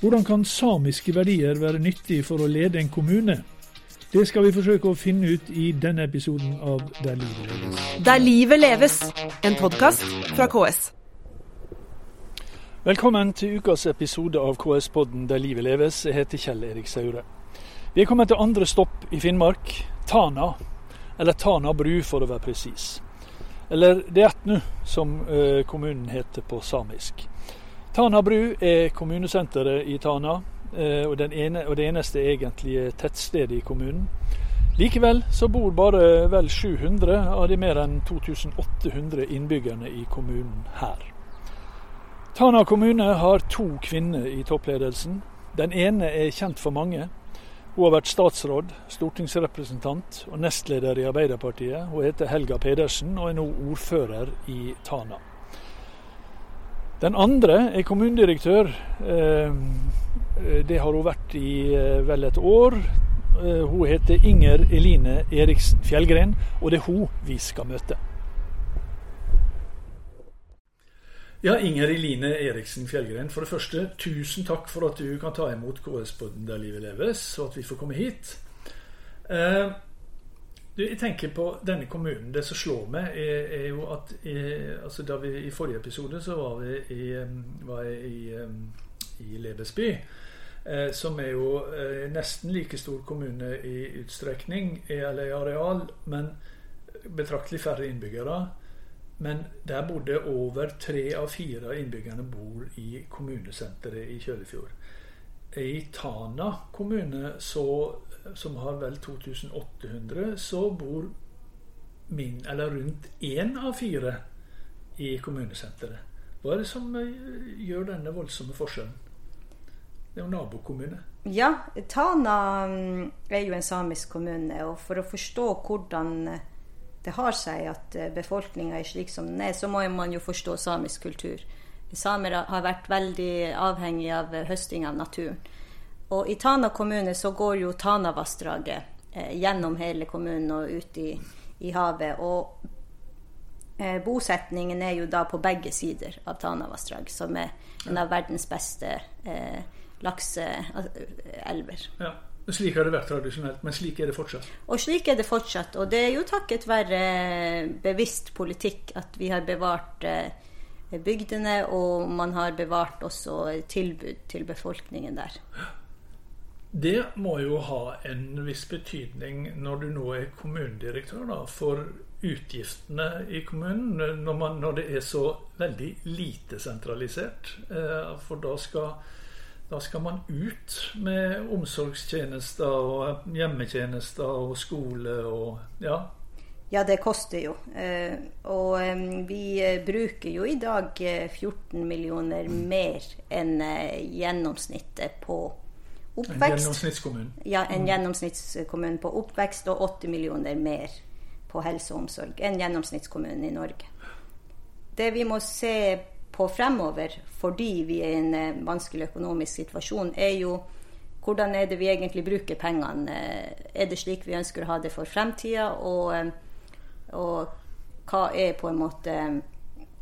Hvordan kan samiske verdier være nyttig for å lede en kommune? Det skal vi forsøke å finne ut i denne episoden av Der livet leves. Der livet leves, en podkast fra KS. Velkommen til ukas episode av KS-podden Der livet leves. Jeg heter Kjell Erik Saure. Vi er kommet til andre stopp i Finnmark, Tana. Eller Tana bru, for å være presis. Eller Deatnu, som eh, kommunen heter på samisk. Tana bru er kommunesenteret i Tana, eh, og, ene, og, det eneste egentlige tettstedet i kommunen. Likevel så bor bare vel 700 av de mer enn 2800 innbyggerne i kommunen her. Tana kommune har to kvinner i toppledelsen. Den ene er kjent for mange. Hun har vært statsråd, stortingsrepresentant og nestleder i Arbeiderpartiet. Hun heter Helga Pedersen og er nå ordfører i Tana. Den andre er kommunedirektør. Eh, det har hun vært i eh, vel et år. Eh, hun heter Inger Eline Eriksen Fjellgren, og det er hun vi skal møte. Ja, Inger Eline Eriksen Fjellgren, for det første, tusen takk for at du kan ta imot KS-podden Der livet leves, og at vi får komme hit. Du, jeg tenker på denne kommunen. Det som slår meg, er, er jo at eh, altså vi I forrige episode så var vi i, var i, i Lebesby. Eh, som er jo eh, nesten like stor kommune i utstrekning, eller i areal, men betraktelig færre innbyggere. Men der bodde over tre av fire innbyggerne bor i kommunesenteret i Kjølefjord. I Tana kommune så som har vel 2800, så bor min, eller rundt én av fire i kommunesenteret. Hva er det som eh, gjør denne voldsomme forskjellen? Det er jo nabokommune. Ja, Tana mm, er jo en samisk kommune. Og for å forstå hvordan eh, det har seg at eh, befolkninga er slik som den er, så må man jo forstå samisk kultur. Samer har vært veldig avhengig av høsting av naturen. Og i Tana kommune så går jo Tanavassdraget eh, gjennom hele kommunen og ut i, i havet. Og eh, bosetningen er jo da på begge sider av Tanavassdraget, som er en av verdens beste eh, lakseelver. Ja. Slik har det vært tradisjonelt, men slik er det fortsatt? Og slik er det fortsatt. Og det er jo takket være eh, bevisst politikk at vi har bevart eh, bygdene, og man har bevart også tilbud til befolkningen der. Det må jo ha en viss betydning når du nå er kommunedirektør, da, for utgiftene i kommunen. Når, man, når, det er så veldig lite sentralisert. Eh, for da skal, da skal man ut med omsorgstjenester og hjemmetjenester og skole og ja. Ja, det koster jo. Eh, og vi bruker jo i dag 14 millioner mer enn eh, gjennomsnittet på oppvekst. En gjennomsnittskommune. Ja, en mm. gjennomsnittskommune på oppvekst og 80 millioner mer på helse og omsorg enn gjennomsnittskommunen i Norge. Det vi må se på fremover, fordi vi er i en eh, vanskelig økonomisk situasjon, er jo hvordan er det vi egentlig bruker pengene. Er det slik vi ønsker å ha det for fremtida? Og, eh, og hva er på en måte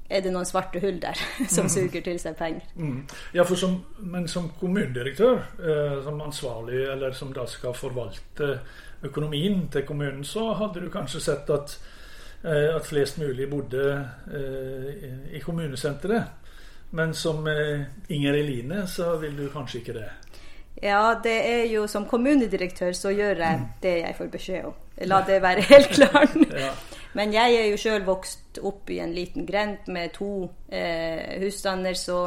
er det noen svarte hull der som mm. suger til seg penger. Mm. Ja, som, Men som kommunedirektør, eh, som ansvarlig, eller som da skal forvalte økonomien til kommunen, så hadde du kanskje sett at, eh, at flest mulig bodde eh, i kommunesenteret. Men som eh, Inger Eline så vil du kanskje ikke det? Ja, det er jo som kommunedirektør så gjør jeg det jeg får beskjed om. La det være helt klart. ja. Men jeg er jo sjøl vokst opp i en liten grend med to eh, husstander, så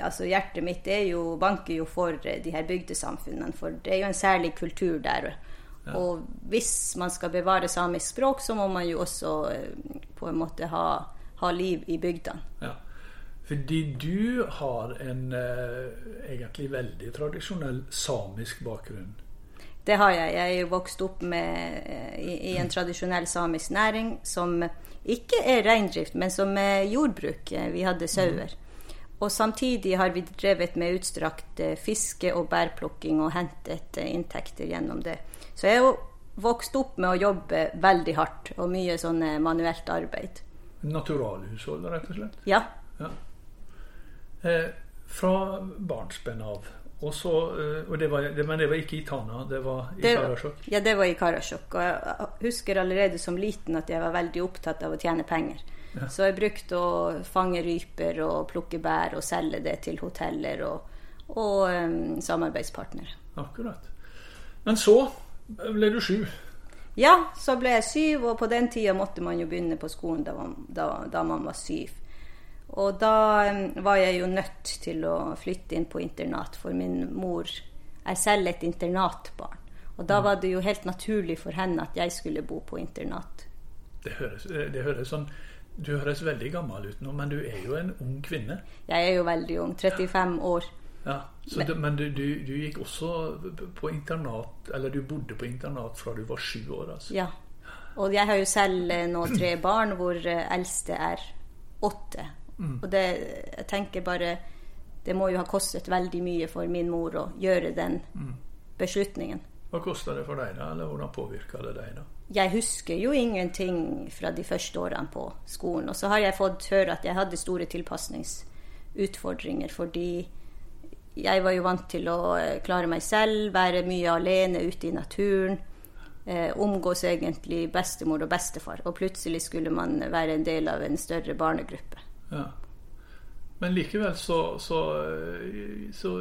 altså hjertet mitt jo, banker jo for eh, de her bygdesamfunnene. For det er jo en særlig kultur der. Ja. Og hvis man skal bevare samisk språk, så må man jo også eh, på en måte ha, ha liv i bygdene. Ja. Fordi du har en eh, egentlig veldig tradisjonell samisk bakgrunn. Det har jeg. Jeg er jo vokst opp med, eh, i, i, en tradisjonell samisk næring som ikke er reindrift, men som er jordbruk. Eh, vi hadde sauer. Og samtidig har vi drevet med utstrakt fiske og bærplukking og hentet inntekter gjennom det. Så jeg er vokst opp med å jobbe veldig hardt og mye sånn manuelt arbeid. Naturalhushold, rett og slett? Ja. ja. Eh, Fra barnsben av. Og så, eh, og det var, det, men det var ikke i Tana, det var i Det- Karasjok? Ja, det var i Karasjok. Og jeg husker allerede som liten at jeg var veldig opptatt av å tjene penger. Så jeg brukte å fange ryper og plukke bær og selge det til hoteller og, og um, samarbeidspartnere. Akkurat. Men så ble du sju. Ja, så ble jeg syv, og på den tida måtte man jo begynne på skolen da man, da, da man var syv. Og da var jeg jo nødt til å flytte inn på internat, for min mor er selv et internatbarn. Og da var det jo helt naturlig for henne at jeg skulle bo på internat. Det høres, det høres sånn Du høres veldig gammel ut nå, men du er jo en ung kvinne. Jeg er jo veldig ung, 35 år. Ja, så du, Men du, du, du gikk også på internat, eller du bodde på internat fra du var sju år, altså? Ja. Og jeg har jo selv eh, nå tre barn, hvor eh, eldste er åtte. Og det, jeg tenker bare Det må jo ha kostet veldig mye for min mor å gjøre den beslutningen. Hva kosta det for deg, da? Eller hvordan påvirka det deg, da? Jeg husker jo ingenting fra de første årene på skolen. Og så har jeg fått høre at jeg hadde store tilpasningsutfordringer fordi jeg var jo vant til å eh, klare meg selv, være mye alene ute i naturen. Eh, omgås egentlig bestemor og bestefar. Og plutselig skulle man være en del av en større barnegruppe. Ja. Men likevel så, så, eh, så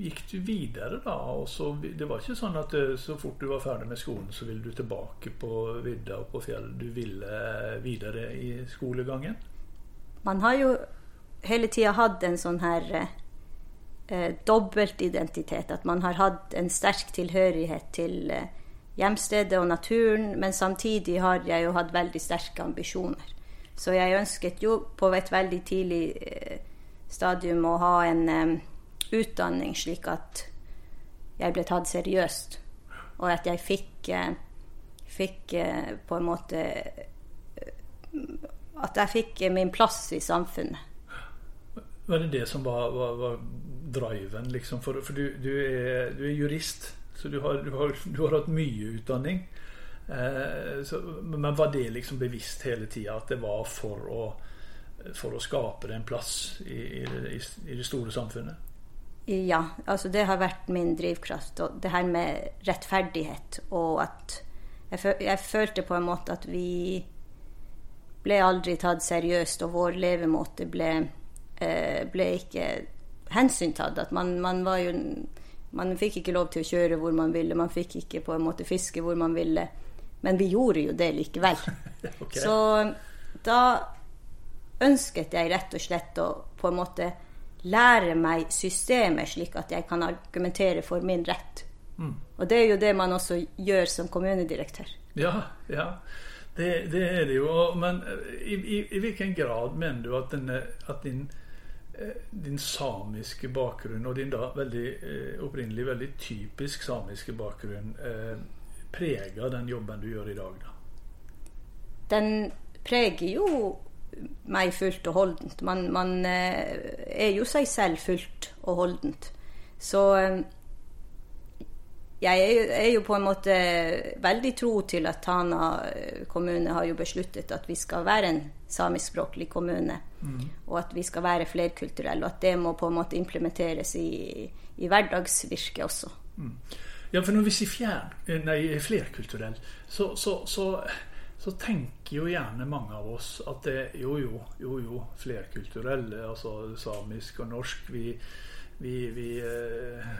gikk du videre, da. Og så, det var ikke sånn at eh, så fort du var ferdig med skolen, så ville du tilbake på vidda og på fjellet. Du ville videre i skolegangen? Man har jo hele tida hatt en sånn her eh, eh, dobbeltidentitet. At man har hatt en sterk tilhørighet til eh, hjemstedet og naturen, men samtidig har jeg jo hatt veldig sterke ambisjoner. Så jeg ønsket jo på et veldig tidlig eh, stadium å ha en eh, utdanning slik at jeg ble tatt seriøst, og at jeg fikk, eh, fikk på en måte At jeg fikk min plass i samfunnet. Var det det som var, var, var driven, liksom? For, for du, du, er, du er jurist, så du har, du har, har hatt mye utdanning. Eh, så, men var det liksom bevisst hele tida at det var for å, for å skape en plass i, i, i det store samfunnet? Ja, altså det har vært min drivkraft. Og det her med rettferdighet og at jeg, jeg følte på en måte at vi ble aldri tatt seriøst, og vår levemåte ble, eh, ble ikke hensyntatt. At man, man var jo Man fikk ikke lov til å kjøre hvor man ville, man fikk ikke på en måte fiske hvor man ville. Men vi gjorde jo det likevel. okay. Så da ønsket jeg rett og slett å på en måte lære meg systemet, slik at jeg kan argumentere for min rett. Og det er jo det man også gjør som kommunedirektør. Ja, ja. Det, det er det jo. Men i, i, i hvilken grad mener du at, denne, at din, eh, din samiske bakgrunn, og din da veldig eh, opprinnelig veldig typisk samiske bakgrunn, eh, preger den jobben du gjør i dag, da? Den preger jo meg fullt og holdent. Man, man eh, er jo seg selv fullt og holdent. Så eh, jeg er jo, på en måte veldig tro til at Tana eh, kommune har jo besluttet at vi skal være en samiskspråklig kommune. Og at vi skal være flerkulturelle. Og at det må på en måte implementeres i, i hverdagsvirket også. Ja, for når vi sier fjern, eh, nei, flerkulturell, så, så, så, så tenker jo gjerne mange av oss at det jo, jo, jo, jo, flerkulturell, altså samisk og norsk. Vi, vi, vi, eh,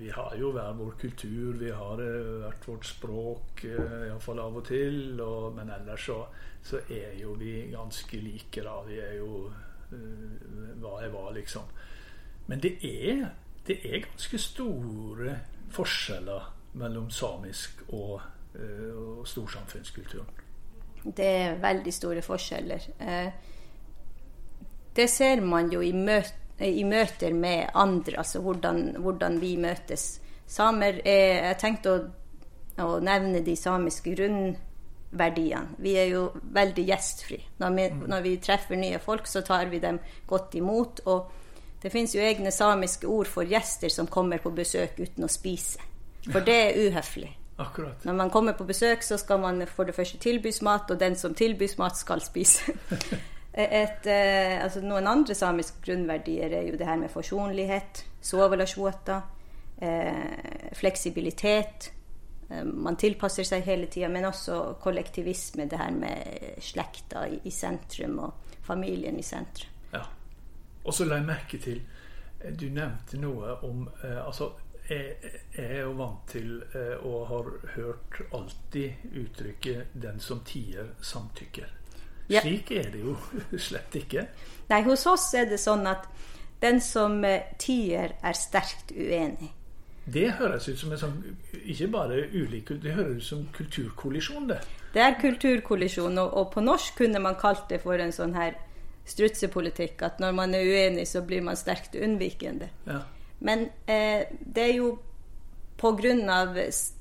vi har jo hver vår kultur, vi har eh, hvert vårt språk, eh, iallfall av og til. Og, men ellers så, så er jo vi ganske like, da. Vi er jo eh, hva jeg var, liksom. Men det er, det er ganske store forskjeller mellom samisk og, eh, og storsamfunnskulturen. Det er veldig store forskjeller. Eh, Det ser man jo i, møte, i møter med andre, altså hvordan, hvordan vi møtes. Samer er Jeg tenkte å, å nevne de samiske grunnverdiene. Vi er jo veldig gjestfri. Når vi, når vi treffer nye folk, så tar vi dem godt imot. Og det fins jo egne samiske ord for gjester som kommer på besøk uten å spise. For det er uhøflig. Akkurat. Når man kommer på besøk, så skal man for det første tilbys mat, og den som tilbys mat, skal spise. Et, eh, altså noen andre samiske grunnverdier er jo det her med forsonlighet, sovelasjota, eh, fleksibilitet. Eh, man tilpasser seg hele tida, men også kollektivisme, det her med slekta i, i sentrum og familien i sentrum. Og så la jeg merke til eh, Du nevnte noe om eh, altså jeg, jeg er jo vant til eh, og har hørt alltid uttrykket 'den som tier, samtykker'. Ja. Slik er det jo slett ikke. Nei, hos oss er det sånn at den som tier, er sterkt uenig. Det høres ut som en sånn Ikke bare ulik Det høres ut som kulturkollisjon, det. Det er kulturkollisjon, og, og på norsk kunne man kalt det for en sånn her strutsepolitikk. At når man er uenig, så blir man sterkt unnvikende. Ja. Men eh, det er jo pga.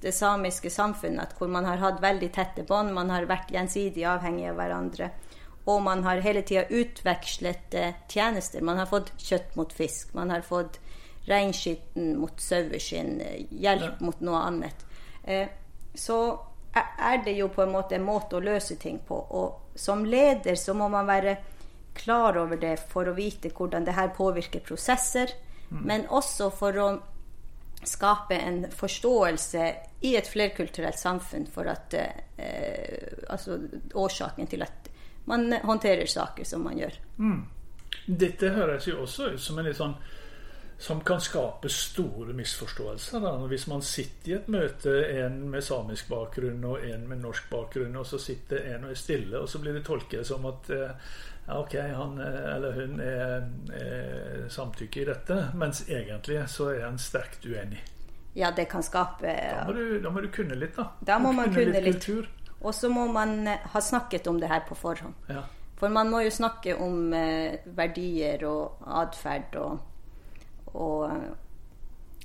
det samiske samfunnet at hvor man har hatt veldig tette bånd, man har vært gjensidig avhengig av hverandre, og man har hele tida utvekslet eh, tjenester. Man har fått kjøtt mot fisk, man har fått reinskitten mot saueskinn, eh, hjelp Ja. mot noe annet. Eh, så er- er det jo på en måte en måte å løse ting på. Og som leder så må man være klar over det for å vite hvordan det her påvirker prosesser, men også for å skape en forståelse i et flerkulturelt samfunn for at eh, altså årsaken til at man håndterer saker som man gjør. Dette høres jo også ut som en litt sånn som kan skape store misforståelser. Da. Hvis man sitter i et møte, en med samisk bakgrunn og en med norsk bakgrunn, og så sitter en og er stille, og så blir det tolket som at eh, ja, ok, han eh, eller hun er, er samtykke i dette, mens egentlig så er han sterkt uenig. Ja, det kan skape Da må du, da må du kunne litt, da. Da må man kunne litt. litt. Og så må man eh, ha snakket om det her på forhånd. Ja. For man må jo snakke om eh, verdier og atferd og, og eh,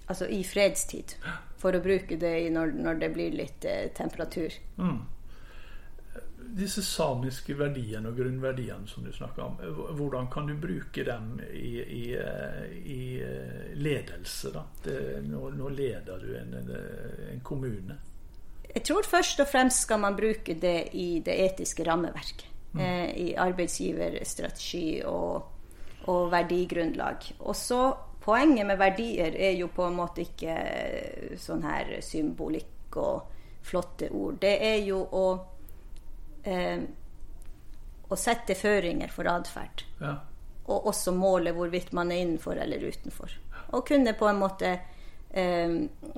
Altså i fredstid. For å bruke det når, når det blir litt eh, temperatur. Disse samiske verdiene og grunnverdiene som du snakker om, hvordan kan du bruke dem i, i, eh, i eh, ledelse? da? Det, nå, nå leder du en, en, kommune. Jeg tror først og fremst skal man bruke det i det etiske rammeverket. Eh, I arbeidsgiverstrategi og, og verdigrunnlag. Og så Poenget med verdier er jo på en måte ikke eh, sånn her symbolikk og flotte ord. Det er jo å eh, å sette føringer for atferd. Ja. Og også måle hvorvidt man er innenfor eller utenfor. Og kunne på en måte eh,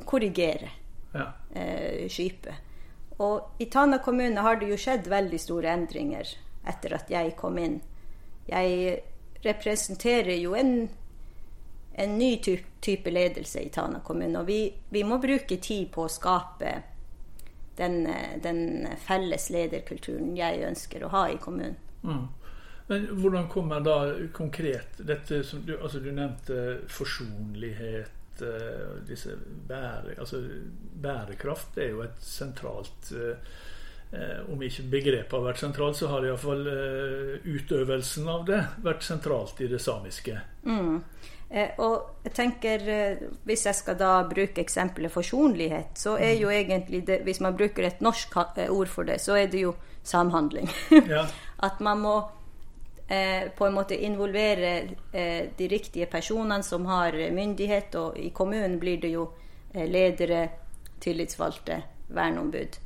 korrigere ja. eh, skipet. Og i Tana kommune har det jo skjedd veldig store endringer etter at jeg kom inn. Jeg representerer jo en, en ny type ledelse i Tana kommune, og vi, vi må bruke tid på å skape den, eh, den felles lederkulturen jeg ønsker å ha i kommunen. Mm. Men hvordan kommer da konkret dette som du, altså du nevnte forsonlighet eh, disse bære, altså Bærekraft er jo et sentralt eh, Om ikke begrepet har vært sentralt, så har iallfall eh, utøvelsen av det vært sentralt i det samiske. Eh, og jeg tenker, eh, Hvis jeg skal da bruke eksempelet forsonlighet, så er jo egentlig det Hvis man bruker et norsk eh, ord for det, så er det jo samhandling. Ja. At man må eh, på en måte involvere eh, de riktige personene som har myndighet, og i kommunen blir det jo eh, ledere, tillitsvalgte, verneombud.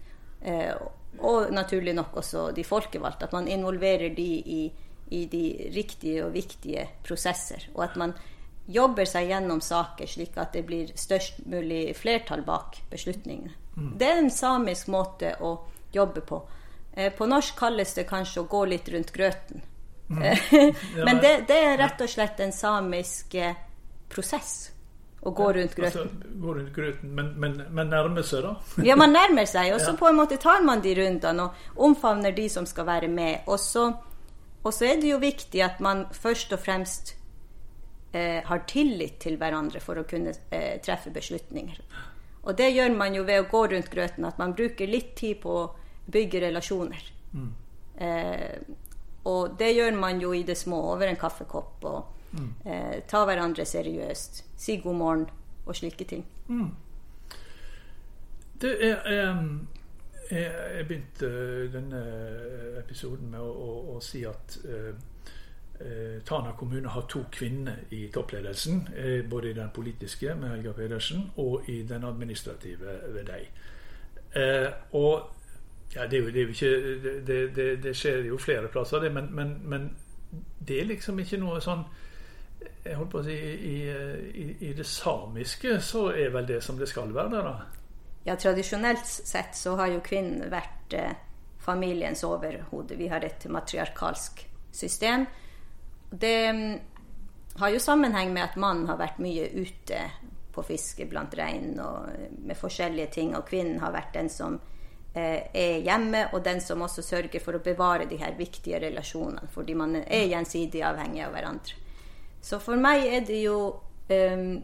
Eh, og naturlig nok også de folkevalgte. At man involverer de i, i de riktige og viktige prosesser. Og at man jobber seg gjennom saker slik at det blir størst mulig flertall bak beslutningene. Det er en samisk måte å jobbe på. Eh, På norsk kalles det kanskje å gå litt rundt grøten. Men det, det er rett og slett en samisk eh, prosess å gå rundt grøten. Altså, gå rundt grøten, men, men, men nærme seg, da. Ja, man nærmer seg, og så på en måte tar man de rundene og omfavner de som skal være med. Og så, og så er det jo viktig at man først og fremst eh, har tillit til hverandre for å kunne eh, treffe beslutninger. Og det gjør man jo ved å gå rundt grøten, at man bruker litt tid på å bygge relasjoner. Eh, og det gjør man jo i det små, over en kaffekopp, og eh, ta hverandre seriøst, si god morgen og slike ting. Det er, em, jeg, begynte denne episoden med å, å, å si at eh, Tana kommune har to kvinner i toppledelsen. Eh, både i den politiske med Helga Pedersen og i den administrative ved deg. Eh, og ja, det, er jo, det, er ikke, det, det, det, skjer jo flere plasser, det, men, men, men, det er liksom ikke noe sånn jeg holdt på å si, i, i, i, det samiske så er vel det som det skal være, da? Ja, tradisjonelt sett så har jo kvinnen vært eh, familiens overhode. Vi har et matriarkalsk system. Det mm, har jo sammenheng med at mannen har vært mye ute på fiske blant rein og med forskjellige ting, og kvinnen har vært den som eh, er hjemme, og den som også sørger for å bevare de her viktige relasjonene, fordi man er gjensidig avhengig av hverandre. Så for meg er det jo eh,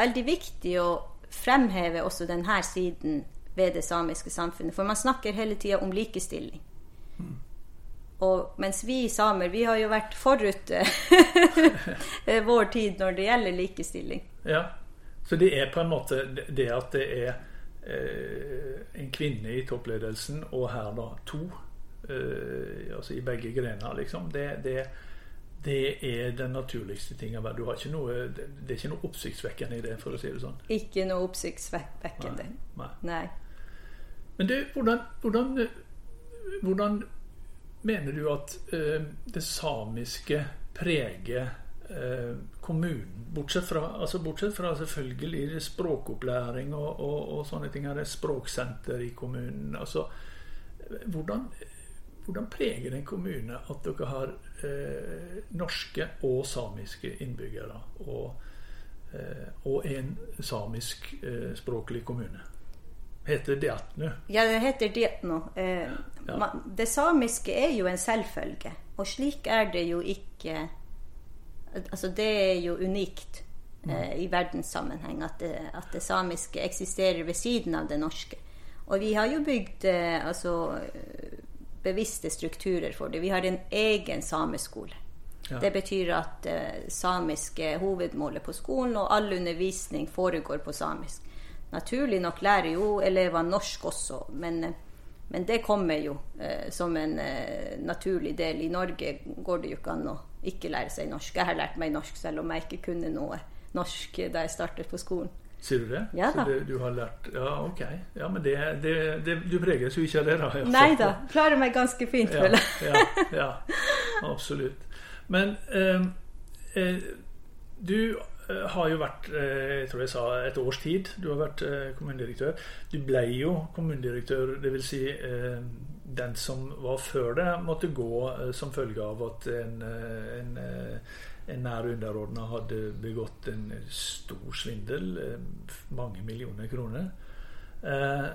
veldig viktig å fremheve også denne siden ved det samiske samfunnet, for man snakker hele tida om likestilling. Og mens vi samer vi har jo vært forut vår tid når det gjelder likestilling. Ja, Så det er på en måte det at det er eh, en kvinne i toppledelsen, og her da to, eh, altså i begge grener, liksom. Det, det, det, er den naturligste ting å være. Det er ikke noe oppsiktsvekkende i det, for å si det sånn. Ikke noe oppsiktsvekkende. Nei. Nei. Men du, hvordan, hvordan, hvordan Mener du at eh, det samiske preger eh, kommunen? Bortsett fra, altså bortsett fra selvfølgelig språkopplæring og, og, og, sånne ting. Er det språksenter i kommunen? Altså, hvordan, hvordan preger en kommune at dere har eh, norske og samiske innbyggere? Og, eh, og en samisk eh, kommune? Heter det Diatnu? Ja, det heter Diatnu. Eh, ja. Det samiske er jo en selvfølge, og slik er det jo ikke Altså, det er jo unikt mm. eh, i verdenssammenheng at det, at det, samiske eksisterer ved siden av det norske. Og vi har jo bygd eh, altså bevisste strukturer for det. Vi har en egen sameskole. Ja. Det betyr at eh, samisk er hovedmålet på skolen, og all undervisning foregår på samisk. Naturlig nok lærer jo elever norsk også, men, men det kommer jo eh, som en eh, naturlig del. I Norge går det jo ikke an å ikke lære seg norsk. Jeg har lært meg norsk selv om jeg ikke kunne noe norsk da jeg startet på skolen. Sier du det? Ja da. Så det, du har lært Ja, ok. Ja, Men det, det, det, du preges jo ikke av det, da? Nei da. Klarer meg ganske fint, føler jeg. ja, ja, absolutt. Men eh, eh, du har jo vært eh, jeg tror jeg sa et års tid. Du har vært eh, kommunedirektør. Du ble jo kommunedirektør, dvs. Si, den som var før det, måtte gå som følge av at en, en, en nær underordna hadde begått en stor svindel. Mange millioner kroner. Eh,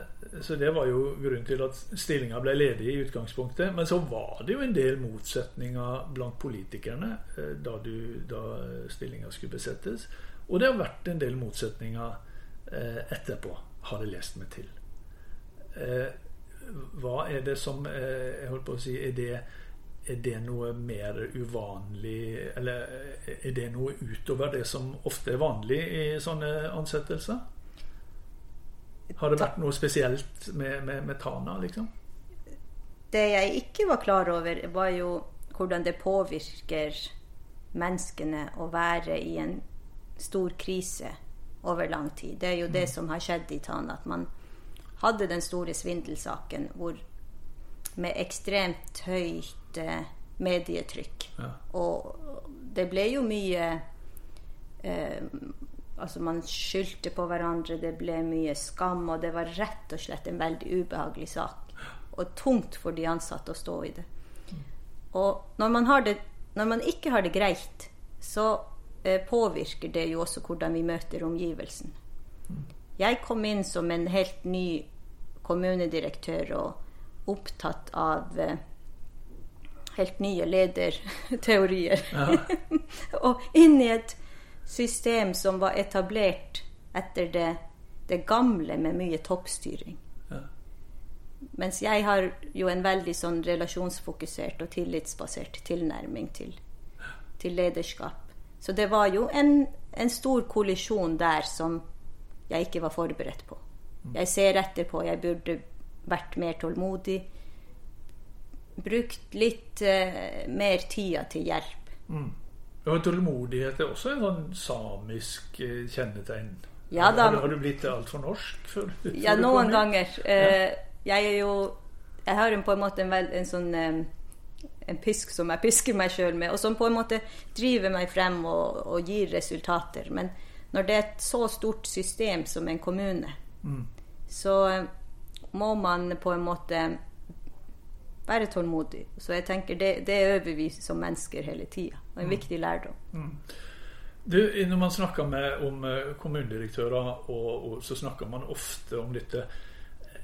så det var jo grunnen til at stillinga ble ledig i utgangspunktet. Men så var det jo en del motsetninger blant politikerne eh, da, du, da stillinga skulle besettes. Og det har vært en del motsetninger eh, etterpå, har jeg lest meg til. Hva er det som Jeg holdt på å si Er det, er det noe mer uvanlig Eller er det noe utover det som ofte er vanlig i sånne ansettelser? Har det vært noe spesielt med, med, med Tana, liksom? Det jeg ikke var klar over, var jo hvordan det påvirker menneskene å være i en stor krise over lang tid. Det er jo det mm. som har skjedd i Tana. At man hadde den store svindelsaken hvor med ekstremt høyt eh, medietrykk. Ja. Og det ble jo mye eh, Altså Man skyldte på hverandre, det ble mye skam, og det var rett og slett en veldig ubehagelig sak. Og tungt for de ansatte å stå i det. Og når man, det, når man ikke har det greit, så eh, påvirker det jo også hvordan vi møter omgivelsen. Jeg kom inn som en helt ny kommunedirektør og opptatt av eh, helt nye lederteorier. Ja. og inn i et system som var etablert etter det, det gamle med mye toppstyring. Ja. Mens jeg har jo en veldig sånn relasjonsfokusert og tillitsbasert tilnærming til, til lederskap. Så det var jo en, en, stor kollisjon der som jeg ikke var forberedt på. Mm. Jeg ser etterpå jeg burde vært mer tålmodig. brukt litt uh, mer tida til hjelp. Mm. Og tålmodighet er også en sånn samisk eh, kjennetegn. Ja, da, har, du blitt altfor norsk? Før, før ja, noen ganger. Eh, jeg er jo Jeg har på en måte en, vel, en sånn eh, en pisk som jeg pisker meg sjøl med, og som på en måte driver meg frem og, og, gir resultater. Men når det er et så stort system som en kommune, mm. så eh, må man på en måte være tålmodig. Så jeg tenker det, det øver vi som mennesker hele tida. Og en mm. viktig lærdom. Mm. Du, når man snakker med, om eh, kommunedirektører, og, og, så snakker man ofte om dette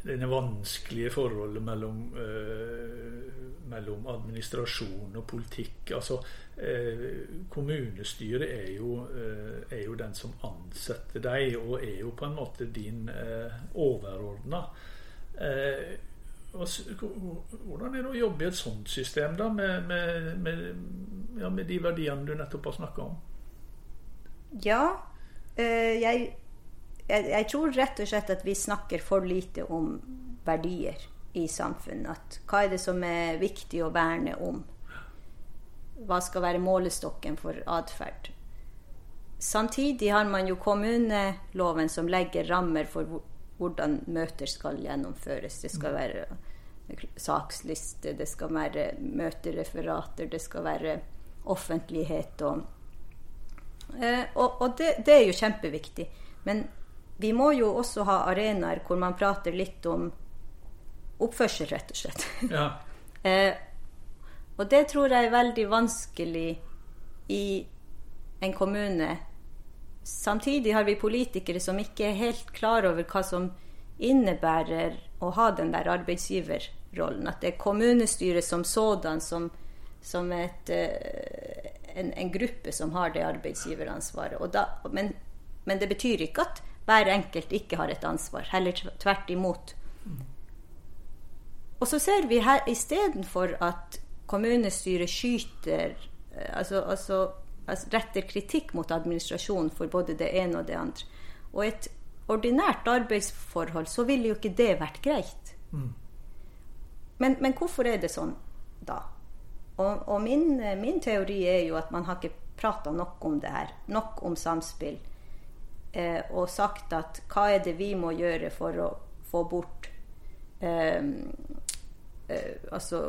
denne vanskelige forholdet mellom, eh, mellom administrasjon og politikk. Altså, eh, kommunestyret er jo, eh, er jo, den som ansetter deg, og er jo på en måte din eh, overordna. Eh, hvordan er det å jobbe i et sånt system, da, med, med, med, ja, med de verdiene du nettopp har snakka om? Ja, øh, jeg, jeg, jeg, tror rett og slett at vi snakker for lite om verdier i samfunnet. At hva er det som er viktig å verne om? Hva skal være målestokken for atferd? Samtidig har man jo kommuneloven som legger rammer for hvordan møter skal gjennomføres. Det skal være saksliste, det skal være møtereferater, det skal være offentlighet. Og, eh, og, og det, det, er jo kjempeviktig. Men vi må jo også ha arenaer hvor man prater litt om oppførsel, rett og slett. Ja. eh, og det tror jeg er veldig vanskelig i en kommune Samtidig har vi politikere som ikke er helt klar over hva som innebærer å ha den der arbeidsgiverrollen. At det er kommunestyret som sådan som, som et, eh, en, en, gruppe som har det arbeidsgiveransvaret. Da, men, men, det betyr ikke at hver enkelt ikke har et ansvar. Heller tvert imot. Og så ser vi her istedenfor at kommunestyret skyter eh, altså, altså retter kritikk mot administrasjonen for både det ene og det andre. Og et ordinært arbeidsforhold, så ville jo ikke det vært greit. Mm. Men, men, hvorfor er det sånn da? Og, og min, min, teori er jo at man har ikke prata nok om det her. Nok om samspill. Eh, og sagt at hva er det vi må gjøre for å få bort eh, eh, Altså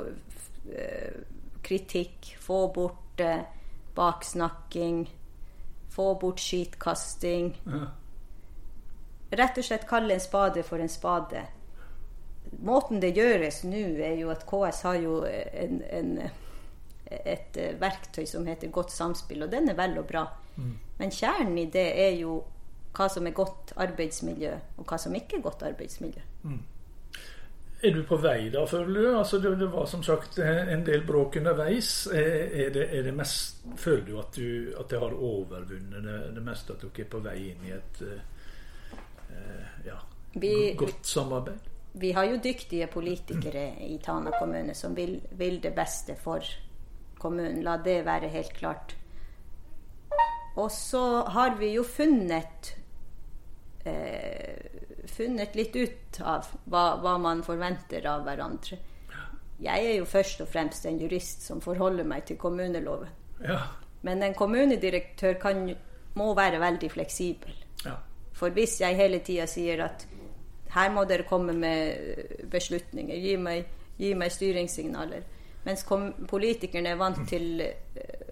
eh, kritikk, få bort eh, baksnakking, få bort skitkasting. Ja. Rett og slett kalle en spade for en spade. Måten det gjøres nå, er jo at KS har jo en, en, et verktøy som heter godt samspill, og den er vel og bra. Mm. Men kjernen i det er jo hva som er godt arbeidsmiljø, og hva som ikke er godt arbeidsmiljø. Mm. Er du på vei da, føler du? Altså, det, det, var som sagt en del bråk underveis. Er det, er det mest, føler du at, du at det har overvunnet det, det, meste? At dere er på vei inn i et uh, ja, vi, godt samarbeid? Vi har jo dyktige politikere i Tana kommune som vil, vil det beste for kommunen. La det være helt klart. Og så har vi jo funnet eh, funnet litt ut av hva, hva, man forventer av hverandre. Jeg er jo først og fremst en jurist som forholder meg til kommuneloven. Ja. Men en kommunedirektør kan, må være veldig fleksibel. Ja. For hvis jeg hele tida sier at her må dere komme med beslutninger, gi meg, gi meg styringssignaler, mens politikerne er vant mm. til eh,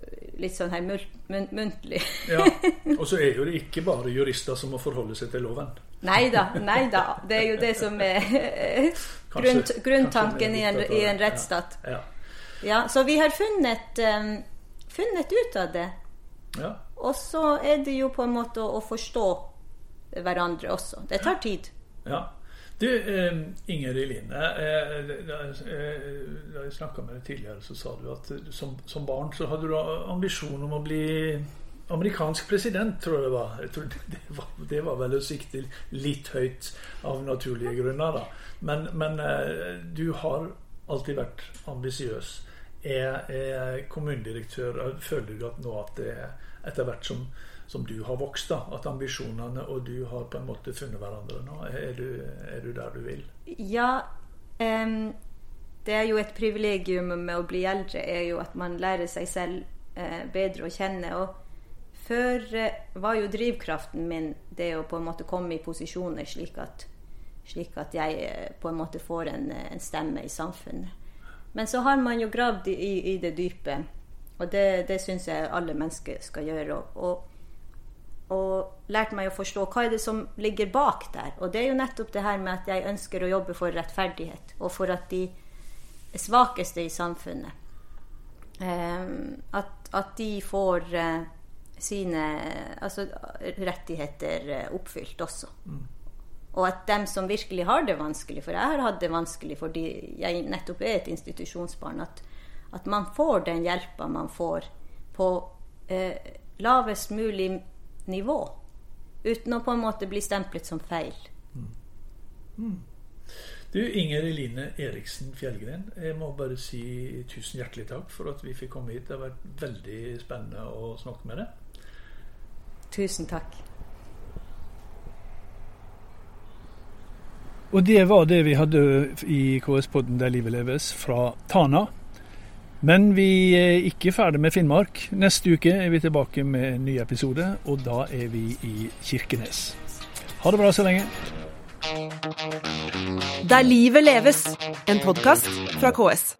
litt sånn her muntlig. ja, Og så er jo det ikke bare jurister som må forholde seg til loven. Nei da, nei da. Det er jo det som er grunn, grunntanken i en, i en rettsstat. Ja, ja. så vi har funnet, um, funnet ut av det. Ja. Og så er det jo på en måte å, å forstå hverandre også. Det tar tid. Ja. Du, eh, Ingrid Line. Eh, da jeg snakka med deg tidligere, så sa du at som, som barn så hadde du ambisjon om å bli amerikansk president, tror jeg det var. Jeg det, var det var vel å litt høyt av naturlige grunner, da. Men, men eh, du har alltid vært ambisiøs. Er, er kommunedirektør Føler du at nå at det er etter hvert som, som, du har vokst, da, at ambisjonene og du har på en måte funnet hverandre nå? Er du, er du der du vil? Ja. Um, det er jo et privilegium med å bli eldre, er jo at man lærer seg selv eh, bedre å kjenne. Og før eh, var jo drivkraften min det å på en måte komme i posisjoner slik at, slik at jeg eh, på en måte får en, eh, en, stemme i samfunnet. Men så har man jo gravd i, i det dype, og det, det syns jeg alle mennesker skal gjøre. og, og lært meg å forstå hva er det som ligger bak der. Og det er jo nettopp det her med at jeg ønsker å jobbe for rettferdighet, og for at de svakeste i samfunnet eh, at, at, de får eh, sine altså, rettigheter eh, oppfylt også. Mm. Og at dem som virkelig har det vanskelig, for jeg har hatt det vanskelig fordi jeg nettopp er et institusjonsbarn, at, at man får den hjelpa man får på eh, lavest mulig nivå. Uten å på en måte bli stemplet som feil. Mm. Mm. Du, Inger Eline Eriksen Fjellgren, jeg må bare si tusen hjertelig takk for at vi fikk komme hit. Det har vært veldig spennende å snakke med deg. Tusen takk. Og det var det vi hadde i KS-podden Der livet leves fra Tana. Men vi er ikke ferdig med Finnmark. Neste uke er vi tilbake med en ny episode, og da er vi i Kirkenes. Ha det bra så lenge. Der livet leves, en podkast fra KS.